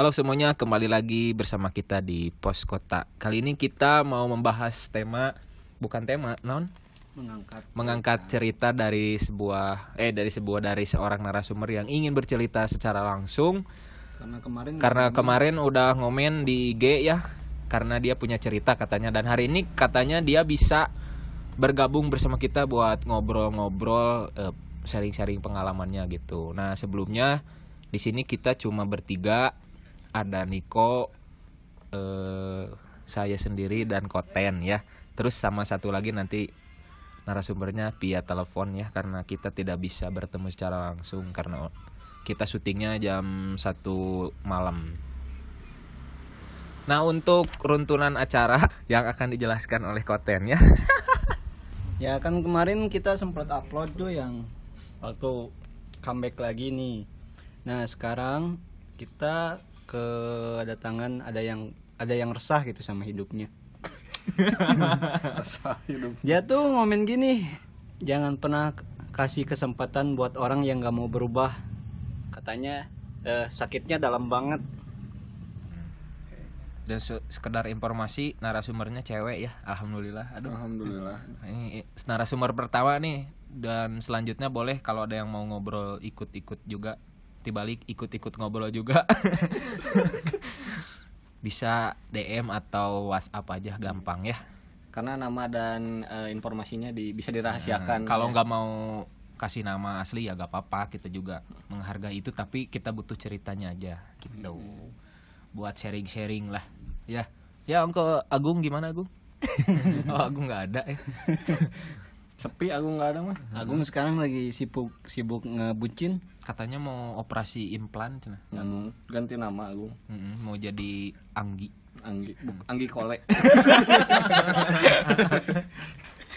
Halo semuanya, kembali lagi bersama kita di Pos Kota. Kali ini kita mau membahas tema bukan tema, non? Mengangkat mengangkat cerita. dari sebuah eh dari sebuah dari seorang narasumber yang ingin bercerita secara langsung. Karena kemarin karena kemarin udah ngomen di IG ya karena dia punya cerita katanya. Dan hari ini katanya dia bisa bergabung bersama kita buat ngobrol-ngobrol eh, sharing-sharing pengalamannya gitu. Nah, sebelumnya di sini kita cuma bertiga ada Niko eh saya sendiri dan Koten ya. Terus sama satu lagi nanti narasumbernya via telepon ya karena kita tidak bisa bertemu secara langsung karena kita syutingnya jam satu malam. Nah untuk runtunan acara yang akan dijelaskan oleh Koten ya. ya kan kemarin kita sempat upload tuh yang waktu comeback lagi nih nah sekarang kita kedatangan ada yang ada yang resah gitu sama hidupnya dia tuh ngomen gini jangan pernah kasih kesempatan buat orang yang gak mau berubah katanya eh, sakitnya dalam banget Dan se- sekedar informasi narasumbernya cewek ya. Alhamdulillah. Aduh. Alhamdulillah. Ini narasumber pertama nih dan selanjutnya boleh kalau ada yang mau ngobrol ikut-ikut juga dibalik ikut-ikut ngobrol juga. Bisa DM atau WhatsApp aja gampang ya. Karena nama dan eh, informasinya di, bisa dirahasiakan. kalau ya. nggak mau kasih nama asli ya gak apa-apa kita juga menghargai itu tapi kita butuh ceritanya aja gitu. Buat sharing-sharing lah ya. Ya Ongko Agung gimana Agung? Oh Agung nggak ada ya sepi aku nggak ada mah. Agung sekarang lagi sibuk sibuk ngebucin katanya mau operasi implan cenah. Hmm, ganti nama aku. Mm-mm, mau jadi Anggi Anggi, Bu- Anggi Kole.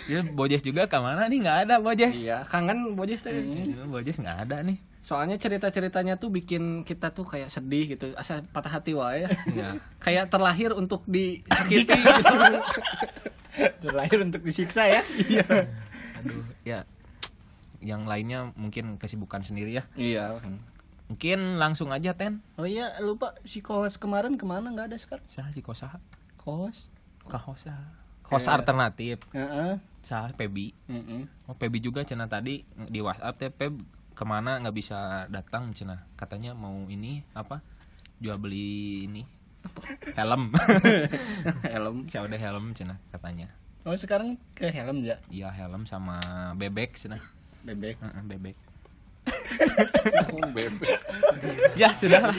ya Bojes juga ke mana nih nggak ada Bojes iya, kangen Bojes teh. Ya, Bojes nggak ada nih Soalnya cerita-ceritanya tuh bikin kita tuh kayak sedih gitu, asa patah hati wae. ya kayak terlahir untuk disakiti gitu. terlahir untuk disiksa ya aduh ya yang lainnya mungkin kesibukan sendiri ya. Iya. mungkin langsung aja ten. Oh iya lupa si kos kemarin ke mana? Nggak ada sekarang? Sah si kosaha kos kahosa kos alternatif. Heeh. sah Pebi. Mm-mm. oh Pebi juga cina tadi di WhatsApp teh Peb ke mana? Nggak bisa datang cina. Katanya mau ini apa? Jual beli ini. Helm. Helm. saya udah helm cina katanya oh sekarang ke helm ya? Iya helm sama bebek cina Bebek. Heeh, bebek. Bebek. ya sudahlah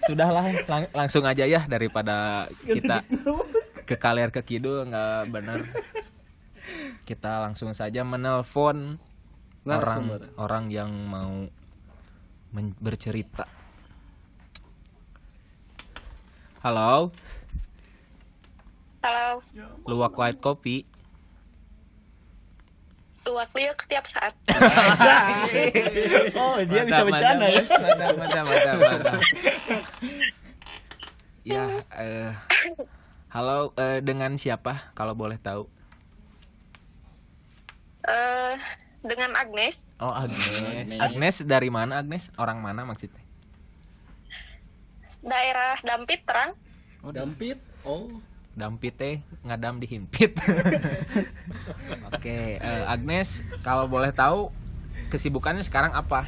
sudahlah Lang- langsung aja ya daripada kita ke kaler ke kidul nggak benar. Kita langsung saja menelpon orang Narasumber. orang yang mau men- bercerita. Halo Halo, luwak white kopi luak liuk setiap saat. oh dia bisa bercanda ya mantap mantap mantap mantap ya eh, halo eh, dengan siapa kalau boleh tahu Eh, dengan Agnes, Oh Agnes. Agnes dari mana Agnes? Orang mana maksudnya? daerah Dampit Terang. oh dampit oh Dampit teh ngadam dihimpit. Oke, eh, Agnes kalau boleh tahu kesibukannya sekarang apa?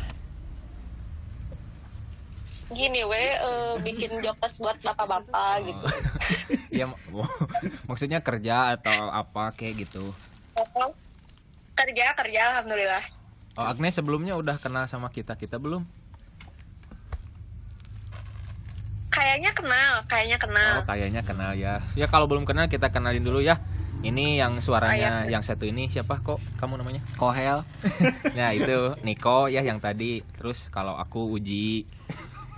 Gini we, eh, bikin jokes buat bapak-bapak gitu. Iya, mak- maksudnya kerja atau apa kayak gitu. Oh, kerja, kerja, alhamdulillah. Oh Agnes sebelumnya udah kenal sama kita kita belum? Kayaknya kenal, kayaknya kenal. Oh kayaknya kenal ya. Ya kalau belum kenal kita kenalin dulu ya. Ini yang suaranya yang satu ini siapa kok kamu namanya? Kohel. Nah itu Niko ya yang tadi Terus kalau aku Uji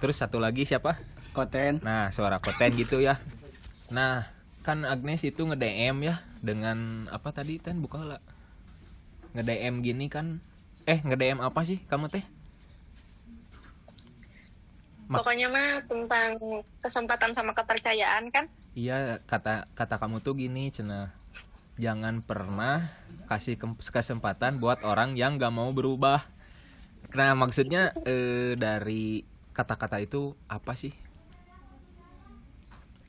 Terus satu lagi siapa? koten Nah suara Koten gitu ya Nah kan Agnes itu nge-DM ya Dengan apa tadi Ten buka lah Nge-DM gini kan Eh nge-DM apa sih kamu teh? Pokoknya mah tentang kesempatan sama kepercayaan kan. Iya kata kata kamu tuh gini cina Jangan pernah kasih kesempatan buat orang yang gak mau berubah Nah maksudnya eh, dari kata-kata itu apa sih?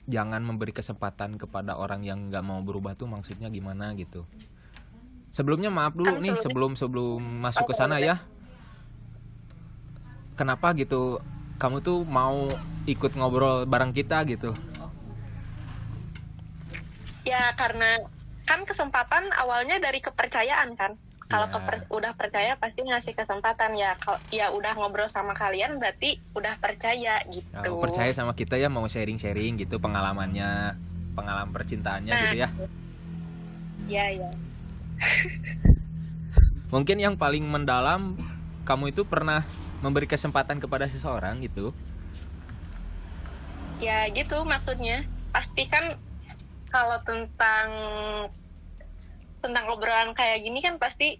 jangan memberi kesempatan kepada orang yang nggak mau berubah tuh maksudnya gimana gitu. Sebelumnya maaf dulu Kan nih sebelum sebelum masuk ke Oh, sana ya. Kenapa gitu kamu tuh mau ikut ngobrol bareng kita gitu? Ya karena kan kesempatan awalnya dari kepercayaan kan. Kalau Iya. keper- udah percaya pasti ngasih kesempatan ya. Kalau ya udah ngobrol sama kalian berarti udah percaya gitu. Oh, percaya sama kita ya mau sharing-sharing gitu pengalamannya, pengalaman percintaannya gitu ya. Iya ya. Mungkin yang paling mendalam kamu itu pernah memberi kesempatan kepada seseorang gitu. Ya gitu maksudnya. Pasti kan kalau tentang tentang obrolan kayak gini kan pasti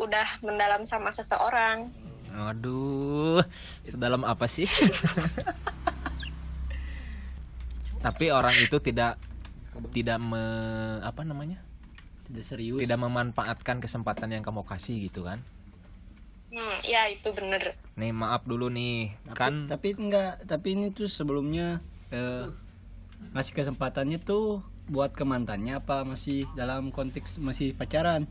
udah mendalam sama seseorang. Aduh, sedalam apa sih? Tapi orang itu tidak tidak me, apa namanya? Tidak serius. Tidak memanfaatkan kesempatan yang kamu kasih gitu kan. Hmm, ya itu bener. Nih maaf dulu nih, Tapi, kan tapi enggak, tapi ini tuh sebelumnya eh, ngasih kesempatannya tuh buat ke mantannya apa masih dalam konteks masih pacaran?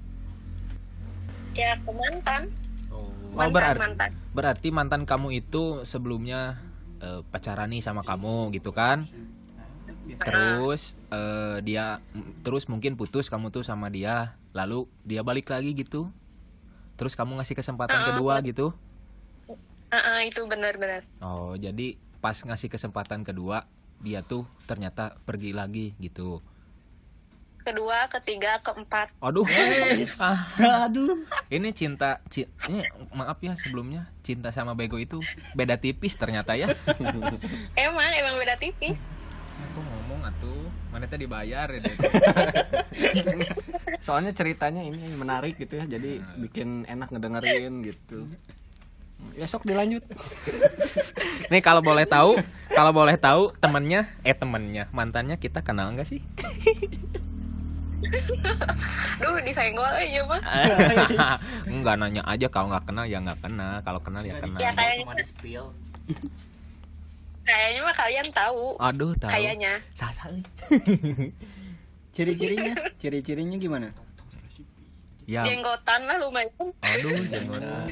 Ya ke mantan. Oh. Oh, Mantan, berarti, mantan. berarti mantan kamu itu sebelumnya eh, pacaran nih sama kamu gitu kan? Terus eh, dia terus mungkin putus kamu tuh sama dia, lalu dia balik lagi gitu. Terus kamu ngasih kesempatan Ah, kedua gitu. Ah, ah, itu benar-benar. Oh, jadi pas ngasih kesempatan kedua, dia tuh ternyata pergi lagi gitu. Kedua, ketiga, keempat. Aduh. Ah, Aduh. ini cinta ci- ini maaf ya sebelumnya cinta sama bego itu beda tipis ternyata ya. Emang, emang beda tipis. Ngomong atuh, mana teh dibayar ya. Soalnya ceritanya ini menarik gitu ya, jadi bikin enak ngedengerin gitu. Ya sok dilanjut. Nih kalau boleh tahu, kalau boleh tahu temennya, eh temennya, mantannya kita kenal nggak sih? Duh, disenggol aja mah. Enggak nanya aja kalau nggak kenal ya nggak kenal, kalau kenal ya kenal. Ya kayaknya, kayaknya mah kalian tahu. Aduh tahu. Kayaknya. Sasali. Ciri-cirinya, ciri-cirinya gimana? Ya, Jenggotan lah lumayan. aduh jangan.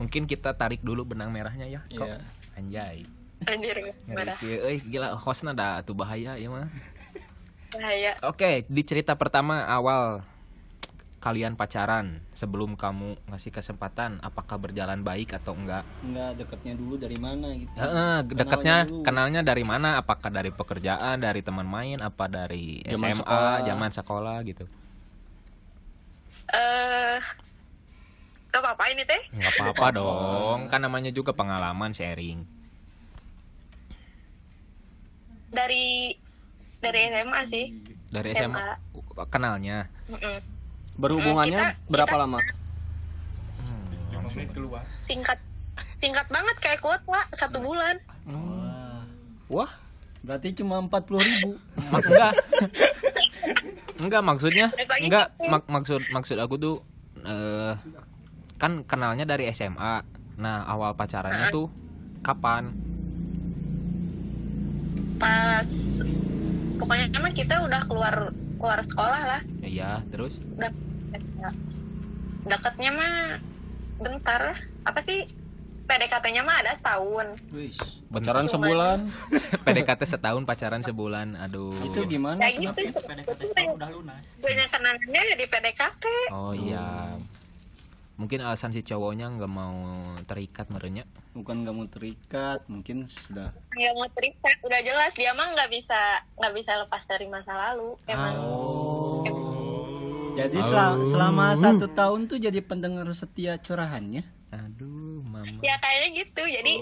Mungkin kita tarik dulu benang merahnya ya. Kok Iya. anjay. Anjir, kieu, euy, gila hostna dah tuh bahaya ya mah. Bahaya. Oke, di cerita pertama awal kalian pacaran sebelum kamu ngasih kesempatan apakah berjalan baik atau enggak? Enggak deketnya dulu dari mana gitu. Heeh, dekatnya dulu. kenalnya dari mana? Apakah dari pekerjaan, dari teman main, apa dari Zaman SMA, sekolah. zaman sekolah gitu? Eh, gak apa-apa ini teh. Enggak apa-apa dong, kan namanya juga pengalaman sharing. Dari dari SMA sih. Dari SMA, SMA. kenalnya. Mm-mm. Berhubungannya Kita- berapa kita- lama? Hmm, langsung. Singkat singkat banget kayak kuota satu bulan. Wah. Wah, Berarti cuma 40 ribu. mak enggak. enggak maksudnya, enggak mak maksud maksud aku tuh eh kan kenalnya dari SMA. Nah, awal pacarannya tuh kapan? Pas pokoknya emang kita udah keluar keluar sekolah lah. Iya, terus Udah deketnya mah bentar. Apa sih? PDKT-nya mah ada setahun. Wih. Pacaran Cuma- sebulan. PDKT setahun pacaran sebulan. Aduh. Itu gimana? Kayak gitu. Banyak kenangannya di PDKT. Oh iya. Mungkin alasan si cowoknya nggak mau terikat merenya. Bukan nggak mau terikat, mungkin sudah. nggak mau terikat udah jelas dia mah nggak bisa nggak bisa lepas dari masa lalu emang Oh. Jadi sel- selama satu tahun tuh jadi pendengar setia curahannya. Aduh, mama. ya kayaknya gitu jadi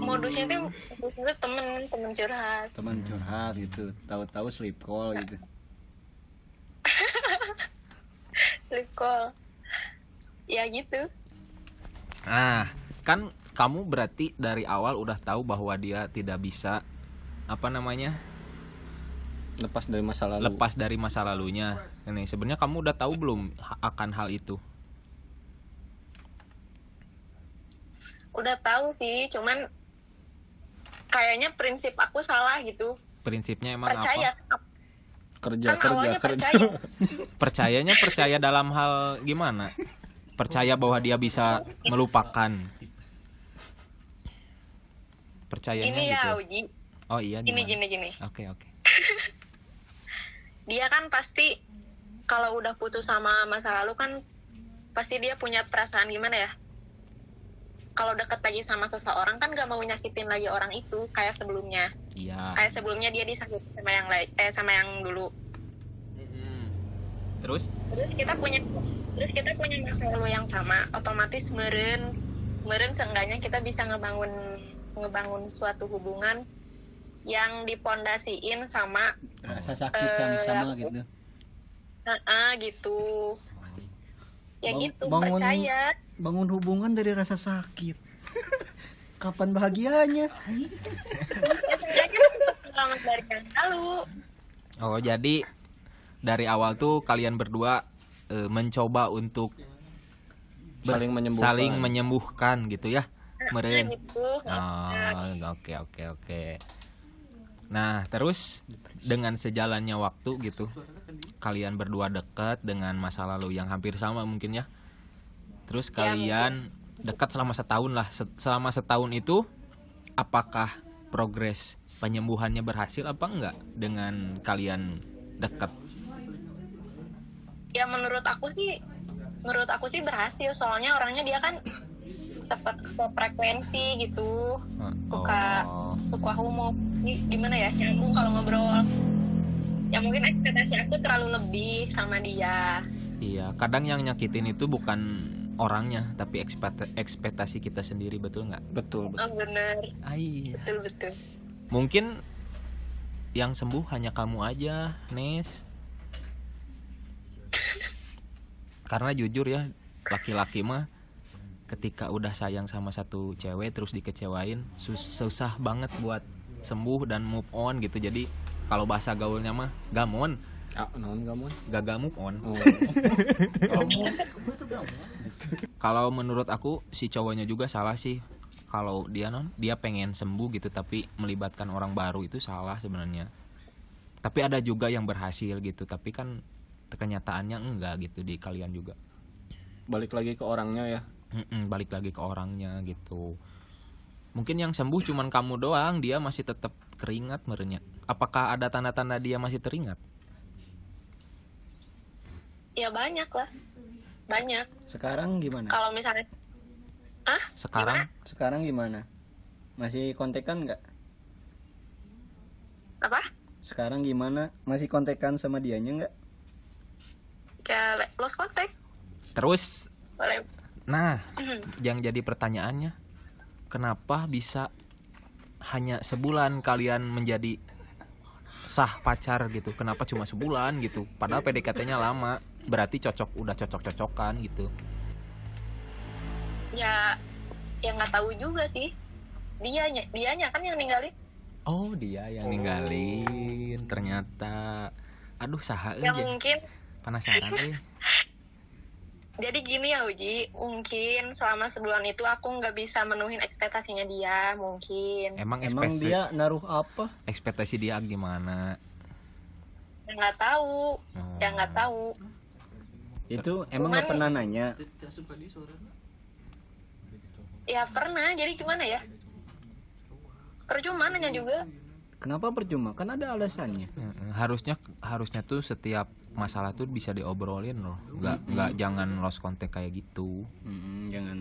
modusnya tuh modusnya temen temen curhat Teman curhat gitu. Tahu-tahu sleep call gitu. sleep call ya gitu Nah, kan kamu berarti dari awal udah tahu bahwa dia tidak bisa apa namanya Lepas dari masa lalu. lepas dari masa lalunya. Ini sebenarnya kamu udah tahu belum akan hal itu? udah tahu sih cuman kayaknya prinsip aku salah gitu. Prinsipnya emang percaya. Apa kerja kan kerja kerja. percaya. Percayanya percaya dalam hal gimana? Percaya bahwa dia bisa melupakan. Percayanya ini ya gitu. Uji. Oh iya gini gimana? gini gini. Oke oke. Dia kan pasti kalau udah putus sama masa lalu kan pasti dia punya perasaan gimana ya? Kalau deket lagi sama seseorang kan gak mau nyakitin lagi orang itu kayak sebelumnya. Iya. Kayak sebelumnya dia disakiti sama yang lain eh sama yang dulu. Mm-mm. terus? Terus kita punya terus kita punya masa lalu yang sama. Otomatis meren meren seenggaknya kita bisa ngebangun ngebangun suatu hubungan yang dipondasiin sama rasa sakit Eh, sama-sama aku- gitu ah gitu. Ya Bang- gitu bangun- percaya. bangun hubungan dari rasa sakit. Kapan bahagianya? Ya seenggaknya untuk pengalaman dari yang lalu oh jadi dari awal tuh kalian berdua eh, mencoba untuk Saling menyembuhkan. saling menyembuhkan gitu ya meren gitu. Oh, oke oke oke. Nah, terus dengan sejalannya waktu gitu, kalian berdua dekat dengan masa lalu yang hampir sama mungkin ya. Terus Ya, kalian dekat selama setahun lah. Se- Selama setahun itu, apakah progres penyembuhannya berhasil apa enggak dengan kalian dekat? ya menurut aku sih menurut aku sih berhasil soalnya orangnya dia kan sefrekuensi gitu Oh, Suka. suka homo Gi- gimana ya nyambung kalau ngobrol ya mungkin ekspektasi aku terlalu lebih sama dia Iya, kadang yang nyakitin itu bukan orangnya, tapi ekspekt- ekspektasi kita sendiri betul nggak? betul betul oh, bener Ai. betul betul Mungkin yang sembuh hanya kamu aja, Nes. Karena jujur ya, laki-laki mah ketika udah sayang sama satu cewek terus dikecewain, sus- susah banget buat sembuh dan move on gitu. Jadi kalau bahasa gaulnya mah gamon, ah non kamu gagal move on. oh. Kalau menurut aku si cowoknya juga salah sih. Kalau dia non, dia pengen sembuh gitu tapi melibatkan orang baru itu salah sebenarnya. Tapi ada juga yang berhasil gitu, tapi kan kenyataannya enggak gitu di kalian juga. balik lagi ke orangnya ya Mm-mm, balik lagi ke orangnya gitu. Mungkin yang sembuh cuman kamu doang, dia masih tetap keringat merenya. Apakah ada tanda-tanda dia masih teringat? ya banyak lah. Banyak. Sekarang gimana? Kalau misalnya ah Sekarang? Sekarang gimana? Masih kontekan nggak? Apa? Sekarang gimana? Masih kontekan sama dianya nggak? Kayak lost contact. Terus? Boleh. Nah, yang jadi pertanyaannya, kenapa bisa hanya sebulan kalian menjadi sah pacar gitu? Kenapa cuma sebulan gitu? Padahal PDKT-nya lama, berarti cocok, udah cocok-cocokan gitu. ya ya nggak tahu juga sih dia dianya kan yang ninggalin Oh, dia yang ninggalin. Ternyata, aduh saha ya aja. mungkin Penasaran eh. jadi gini ya Uji. Mungkin selama sebulan itu aku nggak bisa menuhin ekspektasinya dia mungkin. Emang, emang dia naruh apa? ekspektasi dia gimana? ya nggak tahu. Oh. ya nggak tahu. Itu emang nggak pernah nanya? Ya pernah. Jadi gimana ya? Percuma nanya juga. Kenapa percuma? Kan ada alasannya. Harusnya harusnya tuh setiap masalah tuh bisa diobrolin loh. Nggak nggak jangan lost contact kayak gitu. Mm-mm, jangan.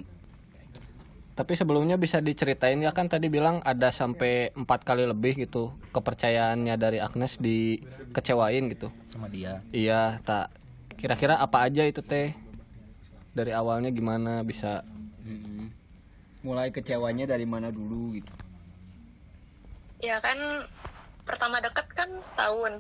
Tapi sebelumnya bisa diceritain ya kan tadi bilang ada sampai empat kali lebih gitu kepercayaannya dari Agnes dikecewain gitu. sama dia. Iya, tak kira-kira apa aja itu teh? Dari awalnya gimana bisa? Mm-mm. mulai kecewanya dari mana dulu gitu? Ya kan pertama deket kan setahun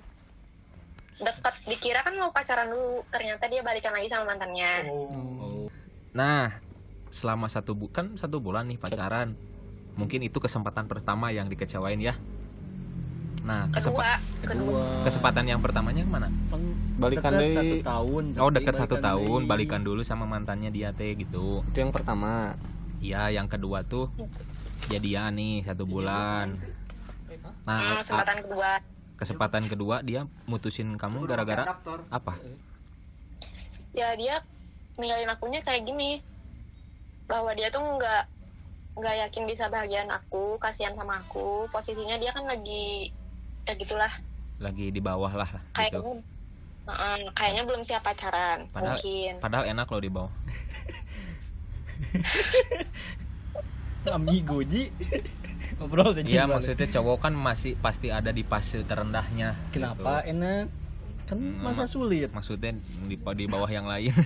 deket. Dikira kan mau pacaran dulu. Ternyata dia balikan lagi sama mantannya. Oh. Nah selama satu bukan satu bulan nih pacaran. Mungkin itu kesempatan pertama yang dikecewain ya. Nah kesempa- kedua kedua. kesempatan yang pertamanya ke mana? Kan Balikan deui. satu tahun oh dekat satu tahun. Deui. balikan dulu sama mantannya dia teh gitu. Itu yang pertama. Iya yang kedua tuh jadian nih satu bulan. Nah Hmm, kesempatan kedua kesempatan kedua dia mutusin kamu gara-gara apa? Ya dia ninggalin akunya kayak gini. Bahwa dia tuh nggak nggak yakin bisa bahagian aku kasihan sama aku. Posisinya dia kan lagi ya gitulah. Lagi di bawah lah kayaknya gitu Heeh, kayaknya belum siap pacaran Padahal- mungkin. padahal enak loh di bawah. Amigo ji ngobrol aja Iya maksudnya cowok kan masih pasti ada di fase terendahnya kenapa? Gitu. enak. Kan Hmm, masa sulit. maksudnya di, di bawah yang lain.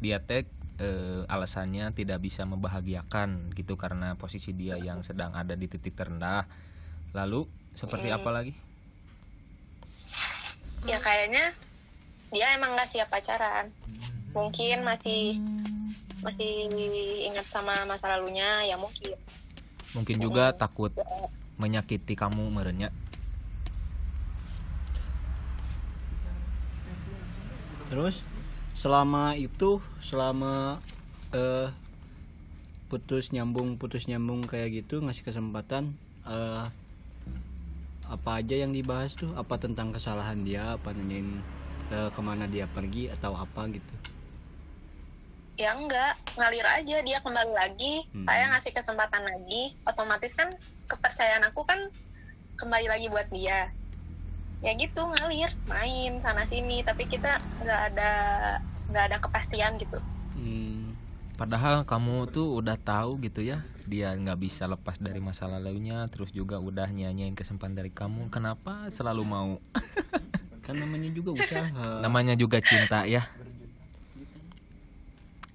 Dia teh eh, alasannya tidak bisa membahagiakan gitu karena posisi dia yang sedang ada di titik terendah. Lalu seperti apa lagi? Ya kayaknya dia emang nggak siap pacaran. Mungkin masih masih ingat sama masa lalunya ya mungkin. Mungkin juga takut menyakiti kamu merenya. Terus selama itu selama eh putus nyambung putus nyambung kayak gitu ngasih kesempatan eh apa aja yang dibahas tuh? Apa tentang kesalahan dia? Apa nanyain eh, ke mana dia pergi? Atau apa gitu ya enggak ngalir aja dia kembali lagi. Hmm. saya ngasih kesempatan lagi. Otomatis kan kepercayaan aku kan kembali lagi buat dia. Ya gitu ngalir main sana sini. Tapi kita nggak ada nggak ada kepastian gitu. Hmm, Padahal kamu tuh udah tahu gitu ya Dia nggak bisa lepas dari masa lalunya Terus juga udah nyanyiin kesempatan dari kamu. Kenapa selalu mau? Kan namanya juga usaha. Namanya juga cinta ya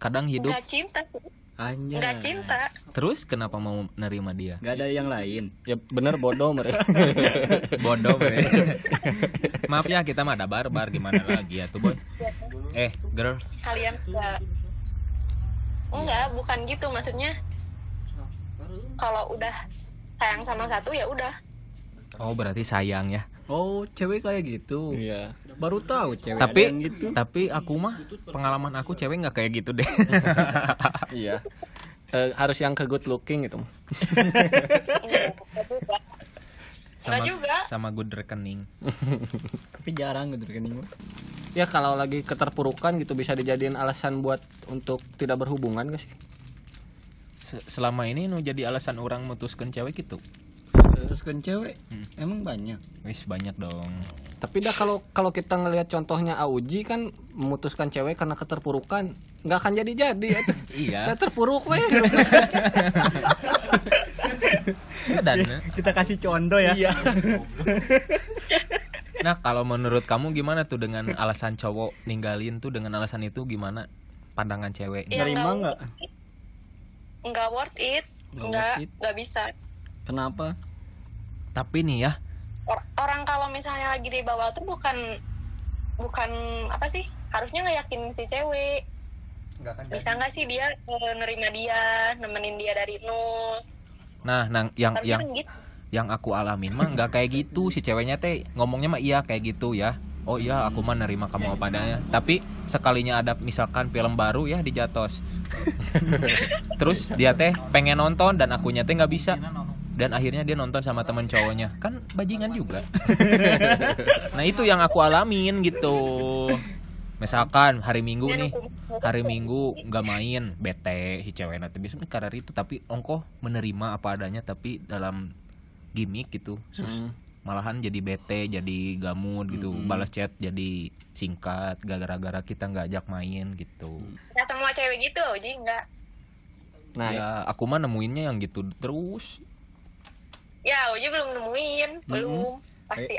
Kadang hidup nggak cinta sih. Anjay. nggak cinta. Terus kenapa mau nerima dia? Nggak ada yang lain. Ya bener bodoh mereka Bodoh bre. Maaf ya kita mah ada barbar. Gimana lagi ya tuh boy? Eh girls. Kalian nggak enggak bukan gitu. Maksudnya kalau udah sayang sama satu ya udah. Oh berarti sayang ya oh cewek kayak gitu. Iya. Baru tahu cewek Tapi gitu. Tapi aku mah Pengalaman aku cewek nggak kayak gitu deh. Iya. Eh, harus yang ke good looking gitu sama, juga. sama good rekening tapi jarang kan ini mah. ya kalau lagi keterpurukan gitu bisa dijadiin alasan buat untuk tidak berhubungan gak sih? Se- Selama ini nu jadi alasan orang mutuskan cewek gitu terus kan cewek Hmm. emang banyak. Wis banyak dong. Tapi dah kalau kalau kita ngelihat contohnya Auji kan memutuskan cewek karena keterpurukan nggak akan jadi jadi ya. Iya. Udah terpuruk weh. Dan. Kita kasih contoh ya. Iya. Nah kalau menurut kamu gimana tuh dengan alasan cowok ninggalin tuh dengan alasan itu gimana? Pandangan cewek? Ya, nerima nggak? nggak worth it Nggak nggak worth it. nggak bisa. Kenapa Tapi nih ya, Or- orang kalau misalnya lagi di bawah tuh bukan bukan apa sih harusnya ngeyakin si cewek bisa nggak sih dia eh, nerima dia nemenin dia dari nol nah, nah yang harusnya yang kan gitu yang aku alamin mah nggak kayak gitu si ceweknya teh ngomongnya mah iya kayak gitu ya. Oh iya aku mah nerima kamu apa adanya. Tapi sekalinya ada misalkan film baru ya di Jatos. Terus dia teh pengen nonton dan akunya teh nggak bisa. Dan akhirnya dia nonton sama temen cowoknya. Kan bajingan juga. nah itu yang aku alamin gitu. Misalkan hari Minggu nih, hari Minggu nggak main, bete si cewek nanti biasanya karena itu tapi ongkoh menerima apa adanya tapi dalam gimmick gitu. Sus, Hmm. malahan jadi bete, jadi gamut gitu, balas chat jadi singkat gara-gara kita nggak ajak main gitu. nggak semua cewek gitu jadi nggak nah ya aku mah nemuinnya yang gitu terus. Ya Uji belum nemuin belum pasti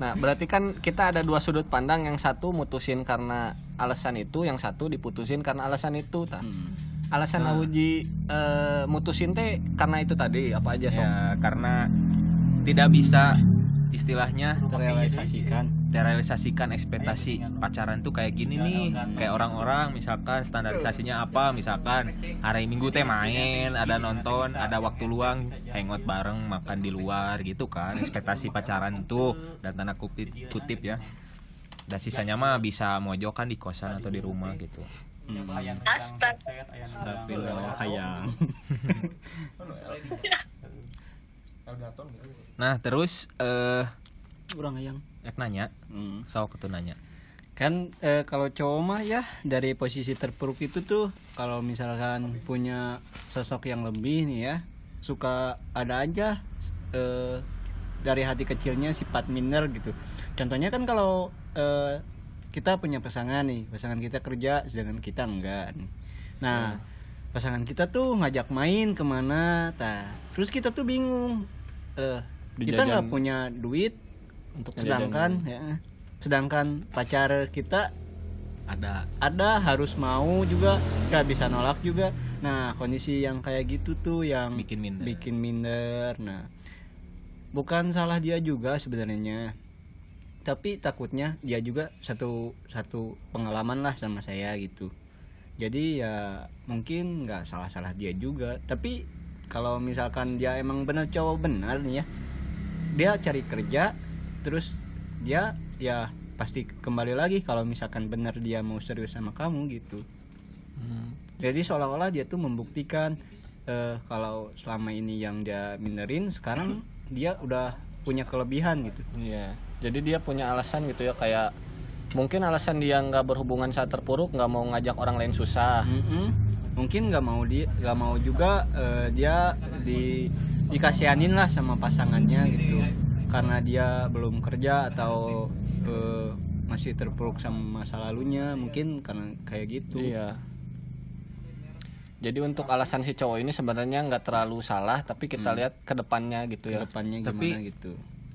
Nah, berarti kan kita ada dua sudut pandang, yang satu mutusin karena alasan itu, yang satu diputusin karena alasan itu. Tah. Hmm. Alasan Auji eh, mutusin teh karena itu tadi apa aja Sob? Ya karena tidak bisa istilahnya terrealisasikan. terrealisasikan ekspektasi pacaran tuh kayak gini nih. kayak orang-orang misalkan standarisasinya apa misalkan hari minggu teh main ada nonton ada waktu luang hangout bareng makan di luar gitu kan ekspektasi pacaran tuh. Dan tanda kutip, kutip ya. Dan sisanya mah bisa mojokan di kosan atau di rumah gitu. Astaga. Tapi hayang Nah, terus eh Kurang yang. Ek nanya, Hmm. ketu nanya. Kan eh, kalau cowok mah ya dari posisi terpuruk itu tuh kalau misalkan punya sosok yang lebih nih ya suka ada aja eh, dari hati kecilnya sifat minder gitu. Contohnya kan kalau eh, kita punya pasangan nih, pasangan kita kerja sedangkan kita enggak nih. Nah, pasangan kita tuh ngajak main ke mana, tah. Terus kita tuh bingung. Eh, kita nggak punya duit, untuk sedangkan ya, sedangkan pacar kita Ada. Ada harus mau juga nggak bisa nolak juga. Nah kondisi yang kayak gitu tuh yang Bikin minder. bikin minder. Nah bukan salah dia juga sebenarnya. Tapi takutnya dia juga satu satu pengalaman lah sama saya gitu. Jadi ya mungkin nggak salah salah dia juga. Tapi kalau misalkan dia emang bener cowok benar nih ya dia cari kerja terus dia ya pasti kembali lagi kalau misalkan benar dia mau serius sama kamu gitu Hmm. jadi seolah-olah dia tuh membuktikan eh, kalau selama ini yang dia minderin sekarang dia udah punya kelebihan gitu Iya. Jadi dia punya alasan gitu ya kayak mungkin alasan dia nggak berhubungan saat terpuruk nggak mau ngajak orang lain susah. Mm-mm. Mungkin nggak mau dia nggak mau juga eh, dia di dikasihanin lah sama pasangannya gitu karena dia belum kerja atau eh, masih terpuruk sama masa lalunya mungkin karena kayak gitu Iya. Jadi untuk alasan si cowok ini sebenarnya nggak terlalu salah, tapi kita lihat ke depannya gitu ya. ke depannya Tapi- gimana gitu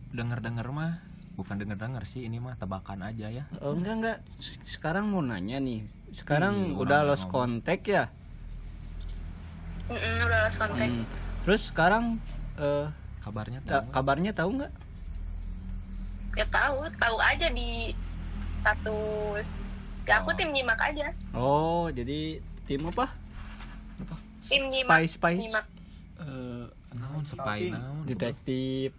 denger-denger mah bukan denger-denger sih ini mah tebakan aja ya. oh enggak enggak sekarang mau nanya nih sekarang Ih, udah lost ngomong. contact ya Mm-mm, udah lost contact. Hmm. terus sekarang eh, Kabarnya tahu ta- nggak? kabarnya tahu nggak Ya tahu, tahu aja di status. Ya aku Oh. tim nyimak aja. oh jadi tim apa Tim nyimak. Spy, spy. Nyimak. Eh, Naon spy naon? detektif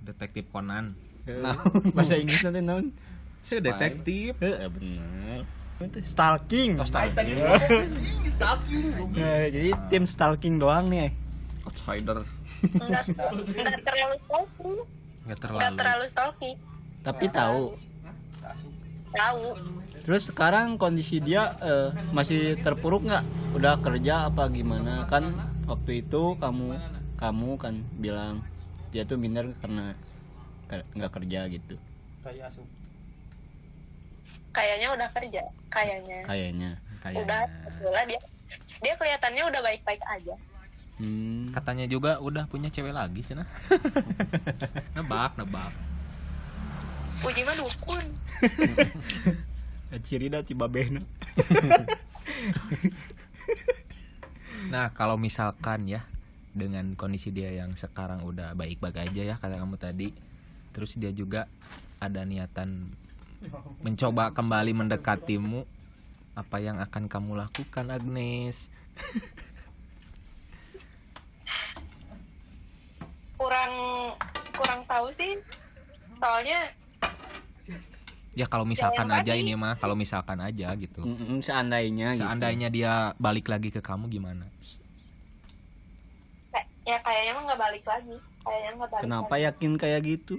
Detektif Conan. nah bahasa Inggris nanti naon Si detektif. Eh, benar itu stalking Oh, stalking. Nah, jadi tim stalking doang nih outsider. Enggak, terlalu stalking. Enggak Enggak terlalu. terlalu stalking. tapi tahu Tahu. terus sekarang kondisi dia eh, masih terpuruk nggak udah kerja apa gimana kan waktu itu kamu kamu kan bilang dia tuh minder karena nggak kerja gitu Kayaknya udah kerja. Kayaknya. kayaknya Kayaknya. Udah, sebetulnya dia dia kelihatannya udah baik-baik aja. hmm. Katanya juga udah punya cewek lagi cina. nebak, nebak. Uji mah dukun. ciri dah tiba behna Nah, kalau misalkan ya dengan kondisi dia yang sekarang udah baik-baik aja ya kata kamu tadi, terus dia juga ada niatan mencoba kembali mendekatimu, apa yang akan kamu lakukan Agnes? Kurang kurang tahu sih. Soalnya Ya kalau misalkan aja tadi. ini mah, kalau misalkan aja gitu. Mm-mm, seandainya gitu. Seandainya dia balik lagi ke kamu gimana? kayak- ya kayaknya mah nggak balik lagi. Kayaknya nggak balik. kenapa lagi. yakin kayak gitu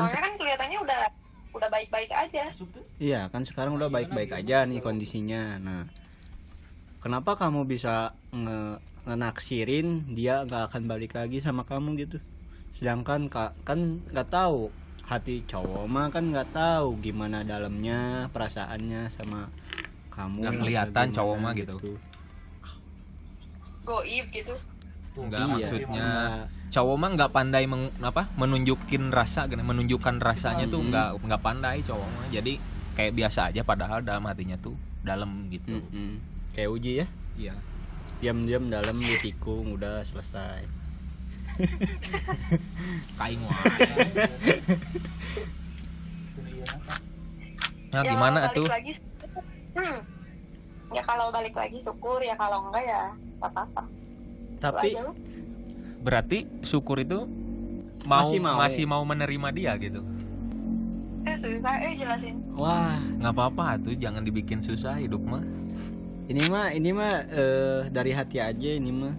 kan Soalnya kan kelihatannya udah udah baik-baik aja. Iya kan sekarang udah baik-baik aja nih kondisinya. Nah, kenapa kamu bisa nge ngenaksirin dia nggak akan balik lagi sama kamu gitu? Sedangkan kak kan nggak tahu hati cowok mah kan nggak tahu gimana dalamnya perasaannya sama kamu. Nggak kelihatan cowok mah gitu. Goib gitu. Enggak Iya, maksudnya cowok mah nggak pandai meng, apa menunjukin rasa menunjukkan rasanya tuh Hmm. nggak nggak pandai cowok mah. Jadi kayak biasa aja padahal dalam hatinya tuh dalam gitu. Mm-mm. Kayak uji ya, Iya. diam-diam dalam ditikung udah selesai. Kaing wae. Nah, Ya, gimana tuh? Lagi, hmm. Ya kalau balik lagi syukur ya kalau enggak ya nggak apa-apa. Tapi aja. Berarti syukur itu mau Masih masih mau. mau, menerima dia gitu. eh susah eh jelasin. wah nggak apa-apa tuh jangan dibikin susah hidup mah. ini mah ini mah eh, dari hati aja ini mah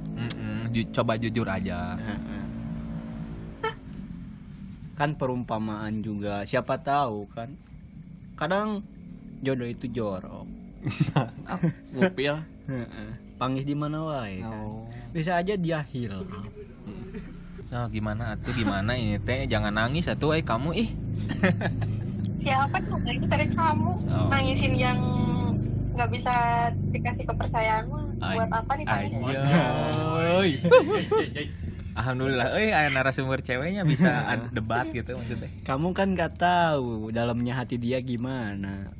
ju- coba jujur aja Heeh. kan perumpamaan juga siapa tahu kan kadang jodoh itu jorok ngupil Heeh. Panggil di mana wae kan. oh. bisa aja dia hilang Nah, gimana atuh gimana ini teh? Jangan nangis atuh eh kamu ih. Siapa tuh? Lagi dari kamu. Oh. nangisin yang nggak bisa dikasih kepercayaan mah. Ay- buat apa ditangis Ay. Alhamdulillah, eh ada narasumber ceweknya bisa debat gitu maksudnya. kamu kan gak tahu dalamnya hati dia gimana.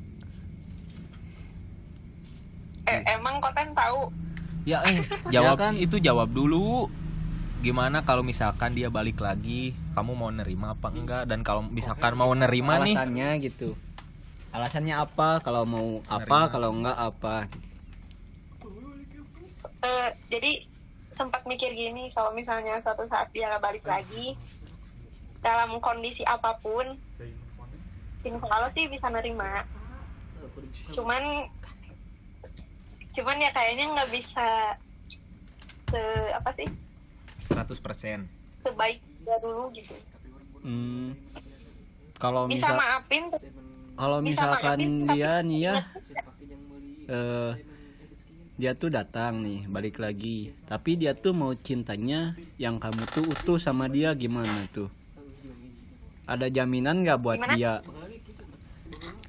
Eh, emang kok kan tahu Ya eh jawab Ya kan? itu jawab dulu. Gimana kalau misalkan dia balik lagi, kamu mau nerima apa enggak? Dan kalau misalkan mau nerima nih, alasannya gitu alasannya apa kalau mau apa Nerima. kalau enggak apa Eh, jadi sempat mikir gini kalau misalnya suatu saat dia balik lagi dalam kondisi apa pun insya Allah sih bisa nerima cuman cuman ya kayaknya nggak bisa se apa sih? 100%. sebaik dulu gitu. Hmm, kalau bisa misal maafin kalau misalkan maafin, tapi dia nih ya eh dia tuh datang nih balik lagi. Tapi dia tuh mau cintanya yang kamu tuh utuh sama dia gimana tuh? Ada jaminan nggak buat Gimana? dia?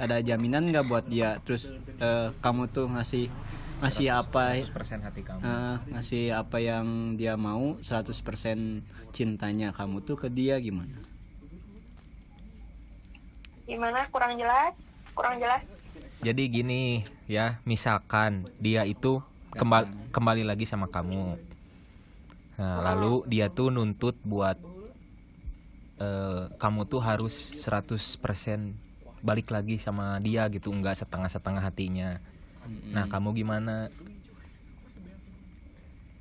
Ada jaminan nggak buat dia? Terus eh, kamu tuh ngasih ngasih apa 100% hati kamu. eh, ngasih apa yang dia mau 100% cintanya kamu tuh ke dia gimana? Gimana? Kurang jelas? Kurang jelas? Jadi gini ya, misalkan dia itu kembali kembali lagi sama kamu. Nah, lalu dia tuh nuntut buat eh, kamu tuh harus 100% balik lagi sama dia gitu, enggak setengah-setengah hatinya. Nah, kamu gimana?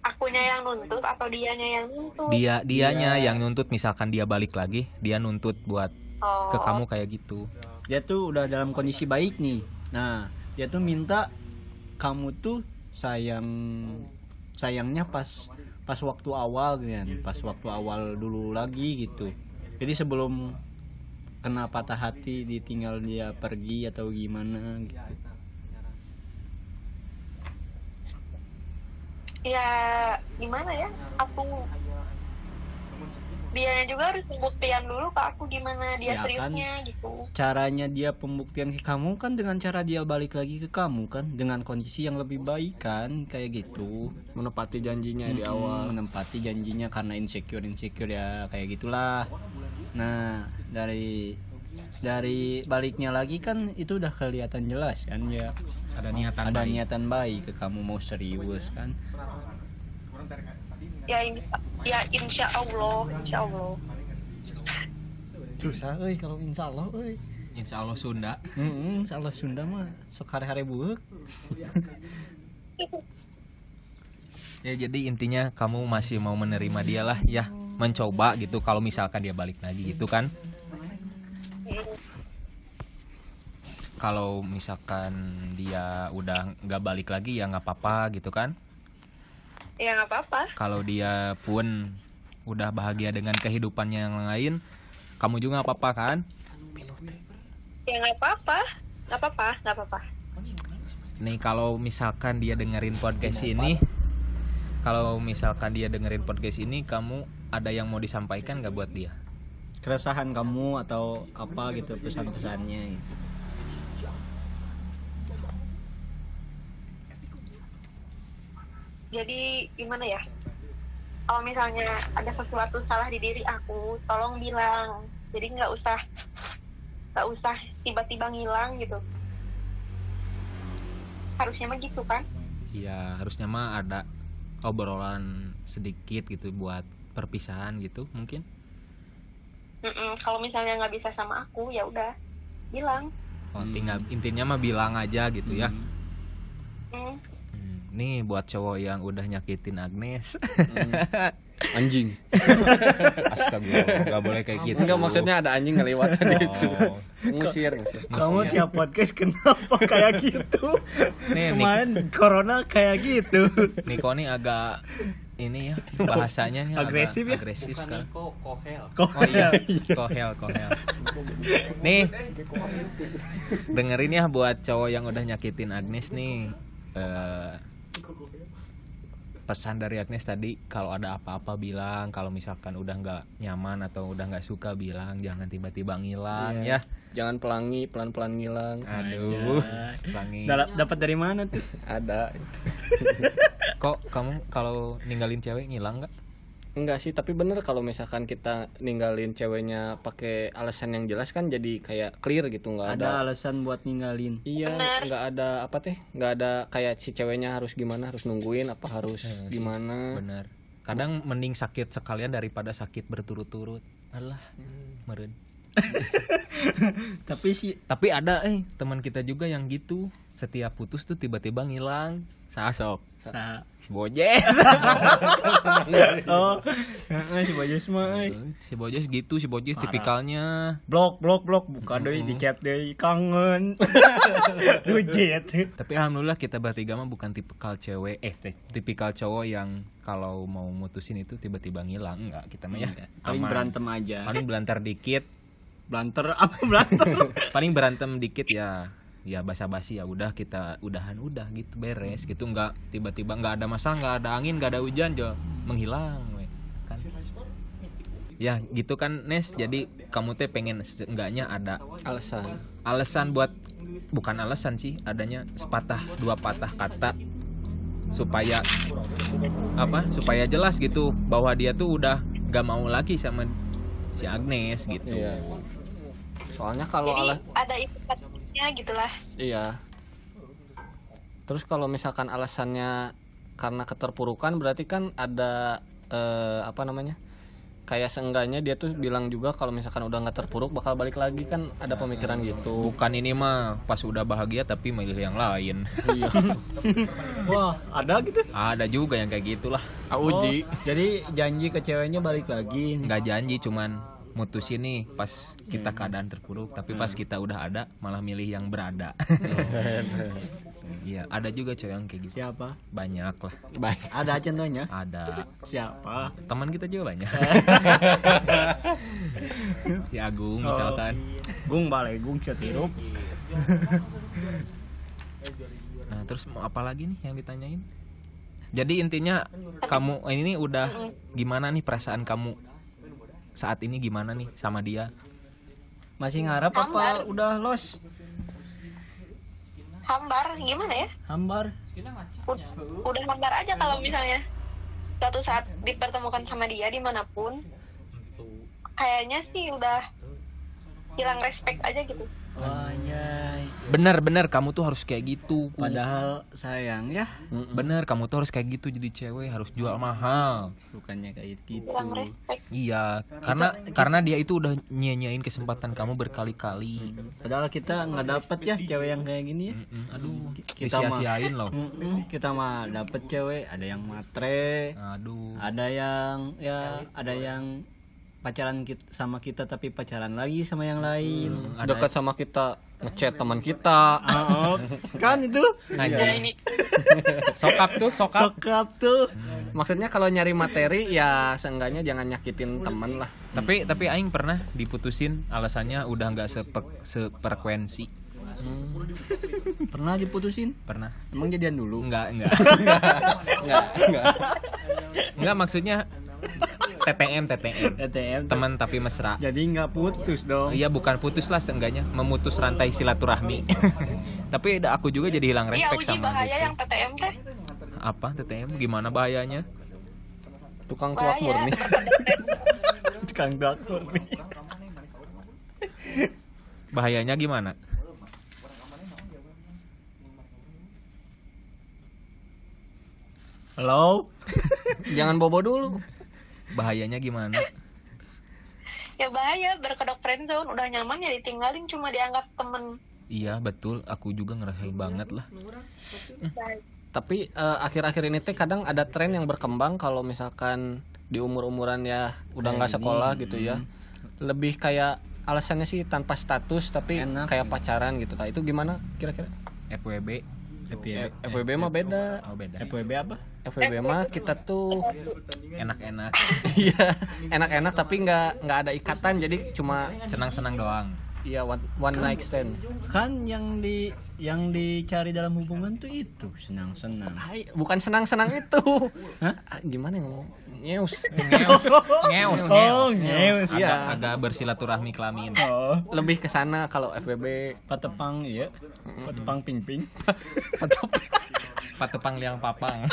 akunya yang nuntut atau dianya yang nuntut? Dia dianya yang nuntut misalkan dia balik lagi, dia nuntut buat oh, ke kamu kayak gitu. dia tuh udah dalam kondisi baik nih. Nah dia tuh minta kamu tuh sayang sayangnya pas pas waktu awal kan pas waktu awal dulu lagi gitu. Jadi sebelum kena patah hati ditinggal dia pergi atau gimana gitu ya gimana ya? Aku dianya juga harus pembuktian dulu ke aku gimana dia Ya kan? seriusnya gitu. Caranya dia pembuktian ke kamu kan dengan cara dia balik lagi ke kamu kan. Dengan kondisi yang lebih baik kan kayak gitu. Menepati janjinya di Mm-mm, awal. menempati janjinya karena insecure insecure ya kayak gitulah. Nah dari dari baliknya lagi kan itu udah kelihatan jelas kan ya. Ada niatan ada baik. niatan baik ke kamu mau serius kan. Ya ini ya insya Allah insya Allah. Susah euy kalau insya Allah euy Insya Allah Sunda. Heeh, insya Allah Sunda mah sok hari-hari buek Ya jadi intinya kamu masih mau menerima dia lah ya. Mencoba gitu kalau misalkan dia balik lagi gitu kan kalau misalkan dia udah nggak balik lagi ya nggak apa-apa gitu kan? Ya nggak apa-apa. Kalau dia pun udah bahagia dengan kehidupannya yang lain kamu juga nggak apa-apa kan? Ya nggak apa-apa. Nggak apa-apa nggak apa-apa. Nih kalau misalkan dia dengerin podcast ini kalau misalkan dia dengerin podcast ini kamu ada yang mau disampaikan nggak buat dia? Keresahan kamu atau apa gitu pesan-pesannya gitu. Jadi gimana ya kalau misalnya ada sesuatu salah di diri aku tolong bilang jadi nggak usah nggak usah tiba-tiba ngilang gitu harusnya mah gitu kan ya harusnya mah ada obrolan sedikit gitu buat perpisahan gitu mungkin kalau misalnya nggak bisa sama aku ya udah bilang oh, Hmm. tinggal intinya mah bilang aja gitu ya Hmm. Mm, Hmm. Nih buat cowok yang udah nyakitin Agnes Anjing. Astagfirullah nggak boleh kayak gitu Enggak maksudnya ada anjing ngelewat tadi itu. Oh. Ngusir, ngusir. Kamu tiap podcast kenapa kayak gitu? Nih, Nik- Kemarin corona kayak gitu. Niko nih agak ini ya bahasanya nih agak Agresif ya? agresif sekarang kohel. Kok Oh iya, kohel, kohel. Nih, dengerin ya buat cowok yang udah nyakitin Agnes nih. Eh, pesan dari Agnes tadi kalau ada apa-apa bilang, kalau misalkan udah nggak nyaman atau udah nggak suka bilang, jangan tiba-tiba ngilang Iya. ya. Jangan pelangi, pelan-pelan ngilang. Aduh, pelangi. Dap- dapat dari mana tuh? Ada. Kok kamu kalau ninggalin cewek ngilang nggak? Enggak sih, tapi bener kalau misalkan kita ninggalin ceweknya pakai alasan yang jelas kan jadi kayak clear gitu, nggak ada. Ada alasan buat ninggalin. Iya, Bener. nggak ada apa teh, nggak ada kayak si ceweknya harus gimana, harus nungguin apa harus Eh, sih, gimana. Bener. Kadang mending sakit sekalian daripada sakit berturut-turut. Alah, meren. Tapi sih Tapi ada eh teman kita juga yang gitu. Setiap putus tuh tiba-tiba ngilang. Sasok. sa Si Bojes. Oh, si Bajas mah euy. si Bojes gitu, si Bojes tipikalnya. Blok blok blok buka deui di chat deui kangen. Rujit. Tapi alhamdulillah kita bertiga mah bukan tipikal cewek, eh tipikal cowok yang kalau mau mutusin itu tiba-tiba ngilang. Enggak, kita mah ya. Paling aman. berantem aja. Paling belantar dikit, Blanter apa berantem? paling berantem dikit ya ya basa-basi ya udah kita udahan udah gitu beres gitu nggak tiba-tiba nggak ada masalah nggak ada angin nggak ada hujan jo menghilang we. kan ya gitu kan Nes jadi kamu teh pengen seenggaknya ada Alasan. alasan buat bukan alasan sih adanya sepatah dua patah kata supaya apa supaya jelas gitu bahwa dia tuh udah gak mau lagi sama si Agnes gitu Iya. Soalnya kalau alas ada ikutnya gitulah. iya. Terus kalau misalkan alasannya karena keterpurukan berarti kan ada eh, apa namanya? Kayak seenggaknya dia tuh bilang juga kalau misalkan udah nggak terpuruk bakal balik lagi kan ada pemikiran gitu. bukan ini mah pas udah bahagia tapi milih yang lain Iya. Wah, ada gitu. ada juga yang kayak gitulah Auji. Oh, jadi janji ke ceweknya balik lagi. nggak janji cuman mutusin nih pas kita keadaan terpuruk tapi pas kita udah ada malah milih yang berada. Iya ada juga cowok yang kayak gitu. Siapa? banyak lah. Baik. Ada contohnya? ada. Siapa? teman kita juga banyak. Si Agung misalkan. Gung balai gung setirup. nah terus mau apa lagi nih yang ditanyain? Jadi intinya kamu ini udah gimana nih perasaan kamu saat ini gimana nih sama dia Masih ngarap apa udah los? Hambar gimana ya? Hambar. Ud- udah hambar aja kalau misalnya suatu saat dipertemukan sama dia di mana pun kayaknya sih udah hilang respect aja gitu Anjay. bener-bener kamu tuh harus kayak gitu Padahal sayang ya, bener kamu tuh harus kayak gitu jadi cewek harus jual mahal. Bukannya kayak gitu. iya karena karena dia itu udah nyanyain kesempatan kamu berkali-kali. Padahal kita nggak dapet ya cewek yang kayak gini ya. Aduh Kita disia-siain loh. Kita mah dapet cewek, ada yang matre, aduh. ada yang ya ada yang pacaran kit- sama kita tapi pacaran lagi sama yang lain. ada Dekat sama kita ngechat teman kita. Oh, kan itu ya Anjing. ini sokap tuh sokap sokap tuh. Maksudnya kalau nyari materi ya seenggaknya jangan nyakitin temen lah. tapi tapi aing pernah diputusin alasannya udah nggak sepe- sefrekuensi Pernah diputusin? pernah Emang jadian dulu? enggak enggak Enggak, enggak. enggak maksudnya TTM TTM TTM. teman tapi mesra Jadi nggak putus dong. Iya bukan putus lah seenggaknya memutus rantai silaturahmi. Tapi ada aku juga jadi hilang iya respect uji sama bahaya gitu. yang PTM teh Apa TTM? Gimana bahayanya? Tukang tuak bahaya murni. Tukang dakur nih. Bahayanya gimana? Halo. Jangan bobo dulu. Bahayanya gimana? ya bahaya. Berkedok friendzone udah nyaman ya ditinggalin. Cuma dianggap temen. Iya betul, aku juga ngerasain banget lah. tapi eh, akhir-akhir ini teh kadang ada tren yang berkembang kalau misalkan di umur-umuran ya udah nggak sekolah gitu ya. Lebih kayak alasannya sih tanpa status tapi Enak. kayak pacaran gitu. Nah itu gimana kira-kira? FWB FWB, FWB mah beda. Oh beda. FWB apa? FWB mah kita tuh enak-enak. Iya enak-enak tapi nggak nggak ada ikatan jadi cuma senang-senang doang. Iya one, one night stand. Kan yang di yang dicari dalam hubungan tuh itu senang-senang. Hai, bukan senang-senang itu. Hah? Ah, gimana ya ngomong? Nyeus ngeus. Ngeus. Oh, ngeus ngeus. agak, Iya. agak bersilaturahmi kelamin. Oh, lebih ke sana kalau FWB patepang iya. Patepang ping-ping. atau patepang liang papang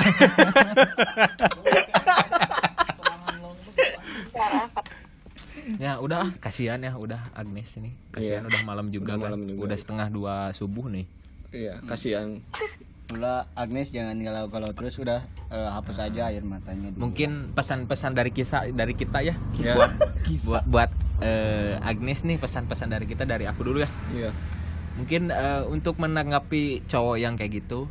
ya udah ah, kasihan ya udah Agnes ini kasihan Iya. udah malam juga Udah kan malam juga. udah setengah dua subuh nih iya kasihan Udah Agnes jangan galau-galau terus udah eh, hapus aja air matanya. dulu. mungkin pesan-pesan dari kisah dari kita ya Ya. buat buat buat eh, Agnes nih pesan-pesan dari kita dari aku dulu ya iya mungkin eh, untuk menanggapi cowok yang kayak gitu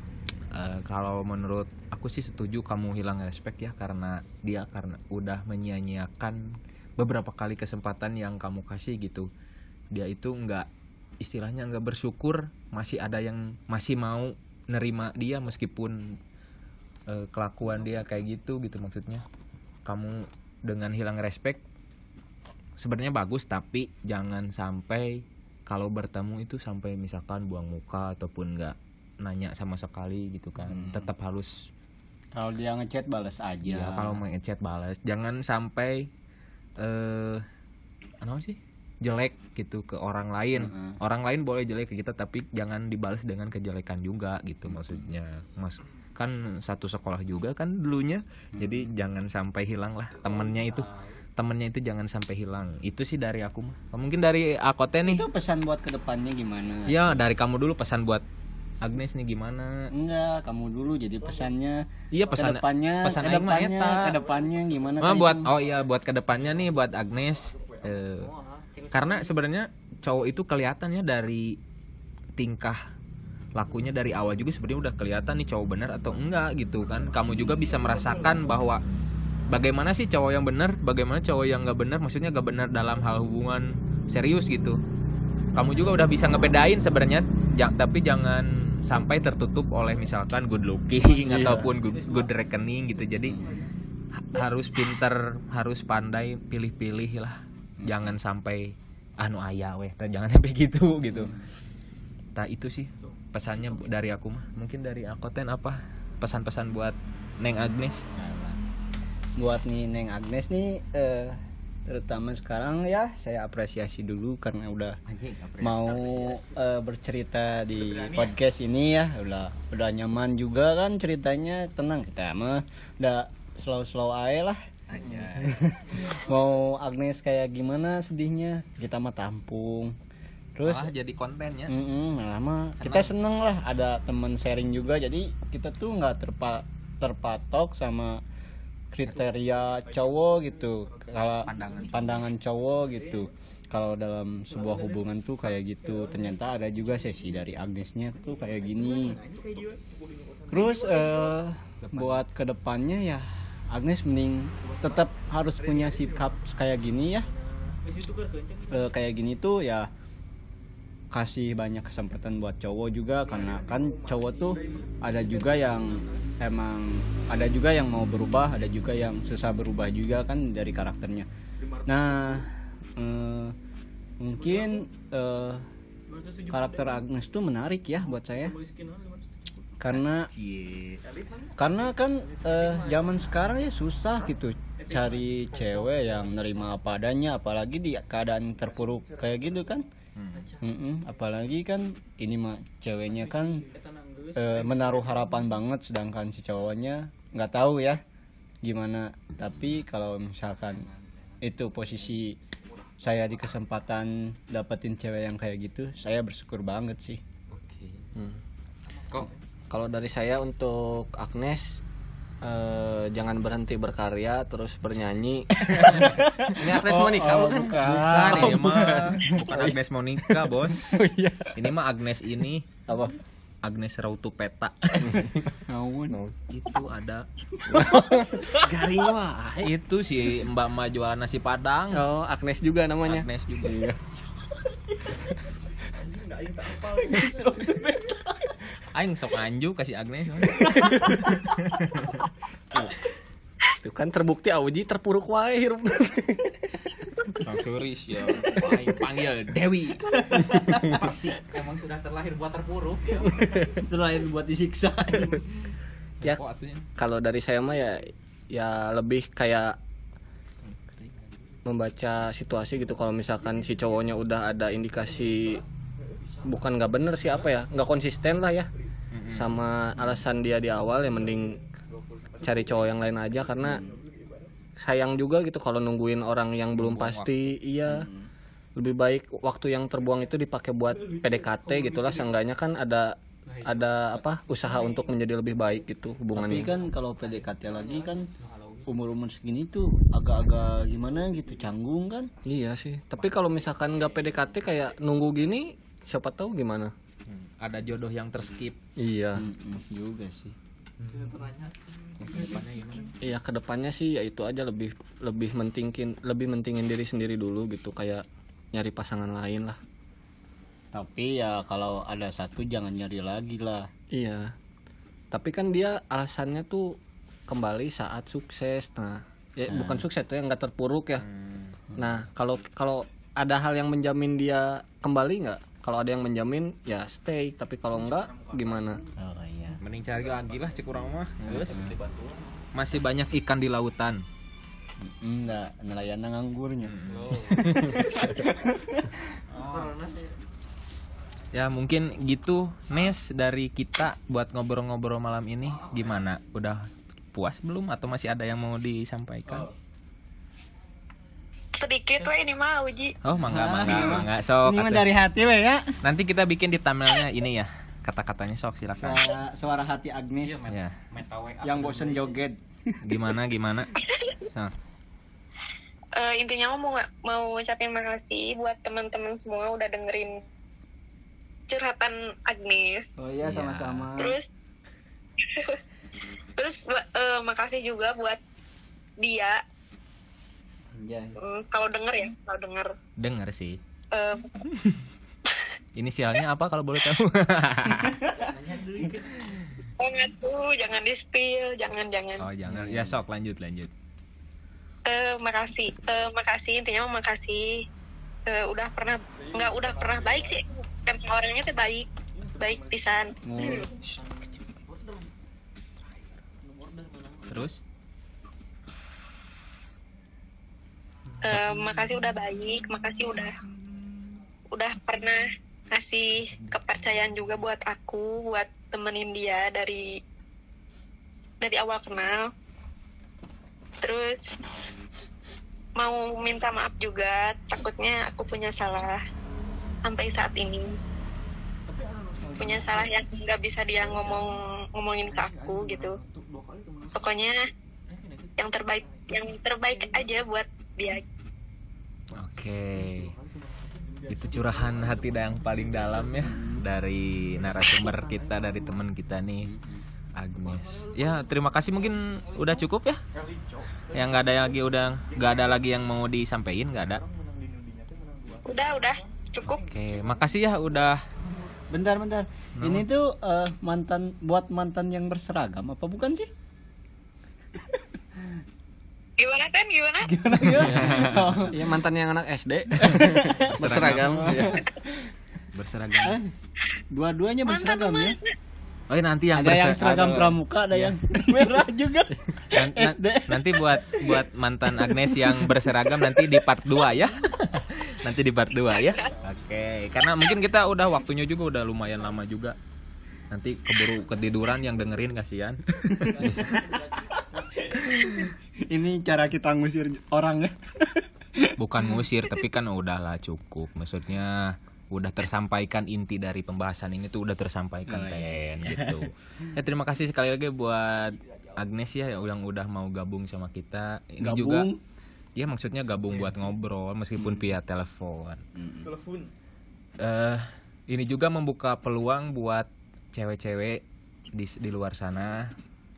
eh, kalau menurut aku sih setuju kamu hilang respect ya karena dia karena udah menyia-nyiakan beberapa kali kesempatan yang kamu kasih gitu. Dia itu nggak istilahnya nggak bersyukur masih ada yang masih mau nerima dia meskipun eh, kelakuan dia kayak gitu gitu maksudnya. Kamu dengan hilang respect sebenarnya bagus tapi jangan sampai kalau bertemu itu sampai misalkan buang muka ataupun nggak nanya sama sekali gitu kan. Hmm. tetap harus Kalau dia ngechat balas aja. ya kalau mau ngechat balas jangan sampai eh apa sih? Jelek gitu ke orang lain. Heeh. orang lain boleh jelek ke kita tapi jangan dibalas dengan kejelekan juga gitu maksudnya. Mas kan satu sekolah juga kan dulunya jadi jangan sampai hilang lah temennya itu. Temennya itu jangan sampai hilang. Itu sih dari aku mah mungkin dari akote nih. Itu pesan buat ke depannya gimana? ya dari kamu dulu pesan buat Agnes nih gimana? Enggak, kamu dulu jadi pesannya. iya pesan ke depannya, pesan ke depannya, ke depannya gimana? Ah, tadi? buat oh iya buat ke depannya nih buat Agnes. Eh, karena sebenarnya cowok itu kelihatannya dari tingkah lakunya dari awal juga sebenarnya udah kelihatan nih cowok bener atau enggak gitu kan. Kamu juga bisa merasakan bahwa bagaimana sih cowok yang bener bagaimana cowok yang nggak bener maksudnya nggak bener dalam hal hubungan serius gitu. Kamu juga udah bisa ngebedain sebenarnya tapi jangan sampai tertutup oleh misalkan good looking Iya. ataupun good, good reckoning gitu. Jadi ha- harus pinter harus pandai pilih-pilih lah. Jangan sampai anu ayah weh. Tah, jangan sampai gitu gitu. Nah itu sih pesannya dari aku mah. Mungkin dari akoten apa pesan-pesan buat Neng Agnes? Buat nih Neng Agnes nih eh, terutama sekarang ya saya apresiasi dulu karena udah mau eh, bercerita di podcast ini ya. Udah udah nyaman juga kan ceritanya. Tenang kita mah udah slow slow aja lah. Mau Agnes kayak gimana sedihnya? Kita mah tampung. Terus Malah jadi kontennya Mm-mm, nah, mah kita seneng lah. Ada teman sharing juga jadi kita tuh nggak terpa terpatok sama kriteria cowok gitu. Kalau Pandangan. pandangan cowok gitu. Kalau dalam sebuah hubungan tuh kayak gitu. Ternyata ada juga sesi dari Agnesnya tuh kayak gini. Terus eh, buat ke depannya ya Agnes mending tetap harus punya sikap kayak gini ya. Eh, kayak gini tuh ya kasih banyak kesempatan buat cowok juga karena kan cowok tuh ada juga yang emang ada juga yang mau berubah ada juga yang susah berubah juga kan dari karakternya. Nah eh, mungkin eh, karakter Agnes tuh menarik ya buat saya. Karena karena kan eh, zaman sekarang ya susah gitu cari cewek yang nerima apa adanya apalagi di keadaan terpuruk kayak gitu kan Mm-mm, apalagi kan ini mah ceweknya kan eh, menaruh harapan banget sedangkan si cowoknya nggak tahu ya gimana. Tapi kalau misalkan itu posisi saya di kesempatan dapetin cewek yang kayak gitu saya bersyukur banget sih. Hmm. kok Kalau dari saya untuk Agnes eh, jangan berhenti berkarya terus bernyanyi. Ini Agnes Oh, Monica oh, bukan? bukan. Ini mah bukan. Agnes Monica bos. Iya. Ini mah Agnes ini. Apa? Agnes Rautu Peta Ngawun. itu ada. Garing wah. Itu si mbak mbak jualan nasi padang. Oh Agnes juga namanya. Agnes juga Aing sok anju kasih Agnes itu kan terbukti Auji terpuruk wae hirup. Bang Suris ya Aing panggil Dewi. Pasti emang sudah terlahir buat terpuruk ya. Terlahir buat disiksa. Ya. Kalau dari saya mah ya ya lebih kayak membaca situasi gitu. Kalau misalkan si cowoknya udah ada indikasi bukan nggak bener sih apa ya nggak konsisten lah ya sama alasan dia di awal ya mending cari cowok yang lain aja karena sayang juga gitu kalau nungguin orang yang belum pasti iya lebih baik waktu yang terbuang itu dipakai buat PDKT gitulah seenggaknya kan ada ada apa usaha untuk menjadi lebih baik gitu Tapi hubungannya kan kalau PDKT lagi kan umur-umur segini tuh agak-agak gimana gitu canggung kan? Iya sih. Tapi kalau misalkan nggak PDKT kayak nunggu gini, siapa tahu gimana? Hmm, ada jodoh yang terskip Iya. Mm-mm, juga sih. Iya ke depannya sih ya itu aja lebih lebih mentingin lebih mentingin diri sendiri dulu gitu kayak nyari pasangan lain lah. Tapi ya kalau ada satu jangan nyari lagi lah. Iya. Tapi kan dia alasannya tuh kembali saat sukses. Nah, ya bukan sukses tuh yang nggak terpuruk ya. Nah kalau kalau ada hal yang menjamin dia kembali nggak? Kalau ada yang menjamin ya stay. Tapi kalau enggak gimana? Oh iya. mending cari lagi lah cek urang mah Geus. masih banyak ikan di lautan. Enggak, nelayan nganggurnya. ya mungkin gitu Nes dari kita buat ngobrol-ngobrol malam ini. Gimana? Udah puas belum? Atau masih ada yang mau disampaikan sedikit weh ini mah uji. Oh mangga mangga mangga. Sok Ini mah dari hati we ya. nanti kita bikin di thumbnailnya ini ya kata-katanya sok silakan. Suara, suara hati Agnes. Ya yang bosen joget. gimana gimana? So. Eh, intinya mau mau ucapin makasih buat teman-teman semua udah dengerin curhatan Agnes. Oh iya Iya. sama-sama. terus terus eh, makasih juga buat dia Anjay. Hmm, kalau denger ya kalau denger. Denger sih. Eh, inisialnya apa kalau boleh tahu? Jangan tuh jangan di spill jangan jangan. Oh jangan. Ya sok lanjut lanjut. Eh, makasih. Eh, makasih. Intinya makasih. Eh, udah pernah nggak udah pernah baik sih. Kan orangnya tuh baik. Baik pisan. Terus Eh, makasih udah baik makasih udah udah pernah kasih kepercayaan juga buat aku buat temenin dia dari dari awal kenal. Terus mau minta maaf juga takutnya aku punya salah sampai saat ini. Punya salah yang nggak bisa dia ngomong ngomongin ke aku gitu. Pokoknya yang terbaik yang terbaik aja buat dia Oke. Itu curahan hati yang paling dalam ya dari narasumber kita dari teman kita nih Agnes. Ya, terima kasih mungkin udah cukup ya. Yang nggak ada lagi udah nggak ada lagi yang mau disampaikan nggak ada. udah udah cukup Oke, makasih ya udah Bentar bentar. Ini tuh eh, mantan buat mantan yang berseragam apa bukan sih? Gimana kan gimana Gimana gimana? Oh. Iya mantan yang anak SD berseragam. Iya. berseragam. Dua-duanya berseragam ya. Oh, iya, nanti yang Ada yang berser- seragam aduh. pramuka, ada yang merah juga. Na- SD. nanti buat buat mantan Agnes yang berseragam nanti di part 2 ya. nanti di part 2 ya. Oke, karena mungkin kita udah waktunya juga udah lumayan lama juga. Nanti keburu ketiduran yang dengerin kasihan. Ini cara kita ngusir orang ya. Bukan ngusir tapi kan udahlah cukup. Maksudnya udah tersampaikan inti dari pembahasan ini tuh udah tersampaikan Ten gitu. Ya terima kasih sekali lagi buat Agnes ya yang udah mau gabung sama kita. Ini Gabung. juga Ya maksudnya gabung buat ngobrol meskipun via telepon. Eh ini juga membuka peluang buat cewek-cewek di di luar sana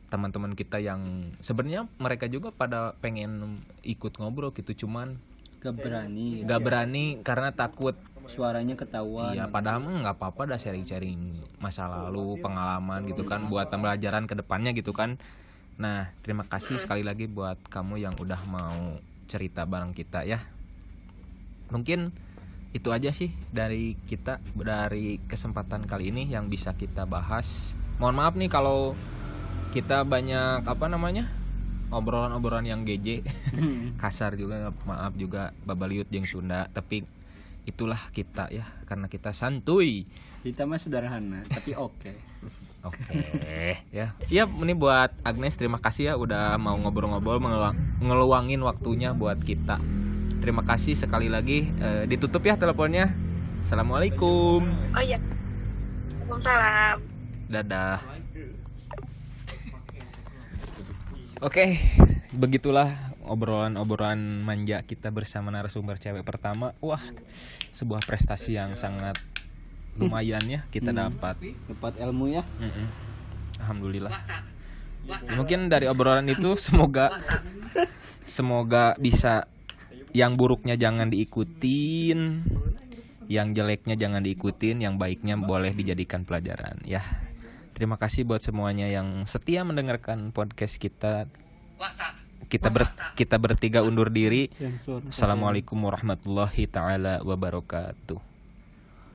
teman-teman kita yang sebenarnya mereka juga pada pengen ikut ngobrol gitu cuman gak berani nggak berani karena takut suaranya ketahuan Iya, padahal mah nggak apa-apa dah sharing-sharing masa lalu, pengalaman gitu kan, buat pembelajaran ke depannya gitu kan. Nah, terima kasih sekali lagi buat kamu yang udah mau cerita bareng kita ya. Mungkin itu aja sih dari kita dari kesempatan kali ini yang bisa kita bahas. Mohon maaf nih kalau kita banyak apa namanya obrolan-obrolan yang geje, kasar juga maaf juga babaliut jeung Sunda, tapi itulah kita ya karena kita santuy. kita mah sederhana tapi oke Oke, ya. Ya, ini buat Agnes terima kasih ya udah mau ngobrol-ngobrol mengeluang, ngeluangin waktunya buat kita. Terima kasih sekali lagi. Eh, ditutup ya teleponnya. Assalamualaikum. Oh iya. Waalaikumsalam. Dadah. Oke, begitulah obrolan-obrolan manja kita bersama narasumber cewek pertama. Wah, sebuah prestasi yang sangat lumayan ya kita dapat. dapat ilmu ya Mm-mm. Alhamdulillah. Mungkin dari obrolan itu semoga semoga bisa yang buruknya jangan diikutin, yang jeleknya jangan diikutin, yang baiknya boleh dijadikan pelajaran ya. Terima kasih buat semuanya yang setia mendengarkan podcast kita. Kita ber, kita bertiga undur diri. Assalamualaikum warahmatullahi taala wabarakatuh.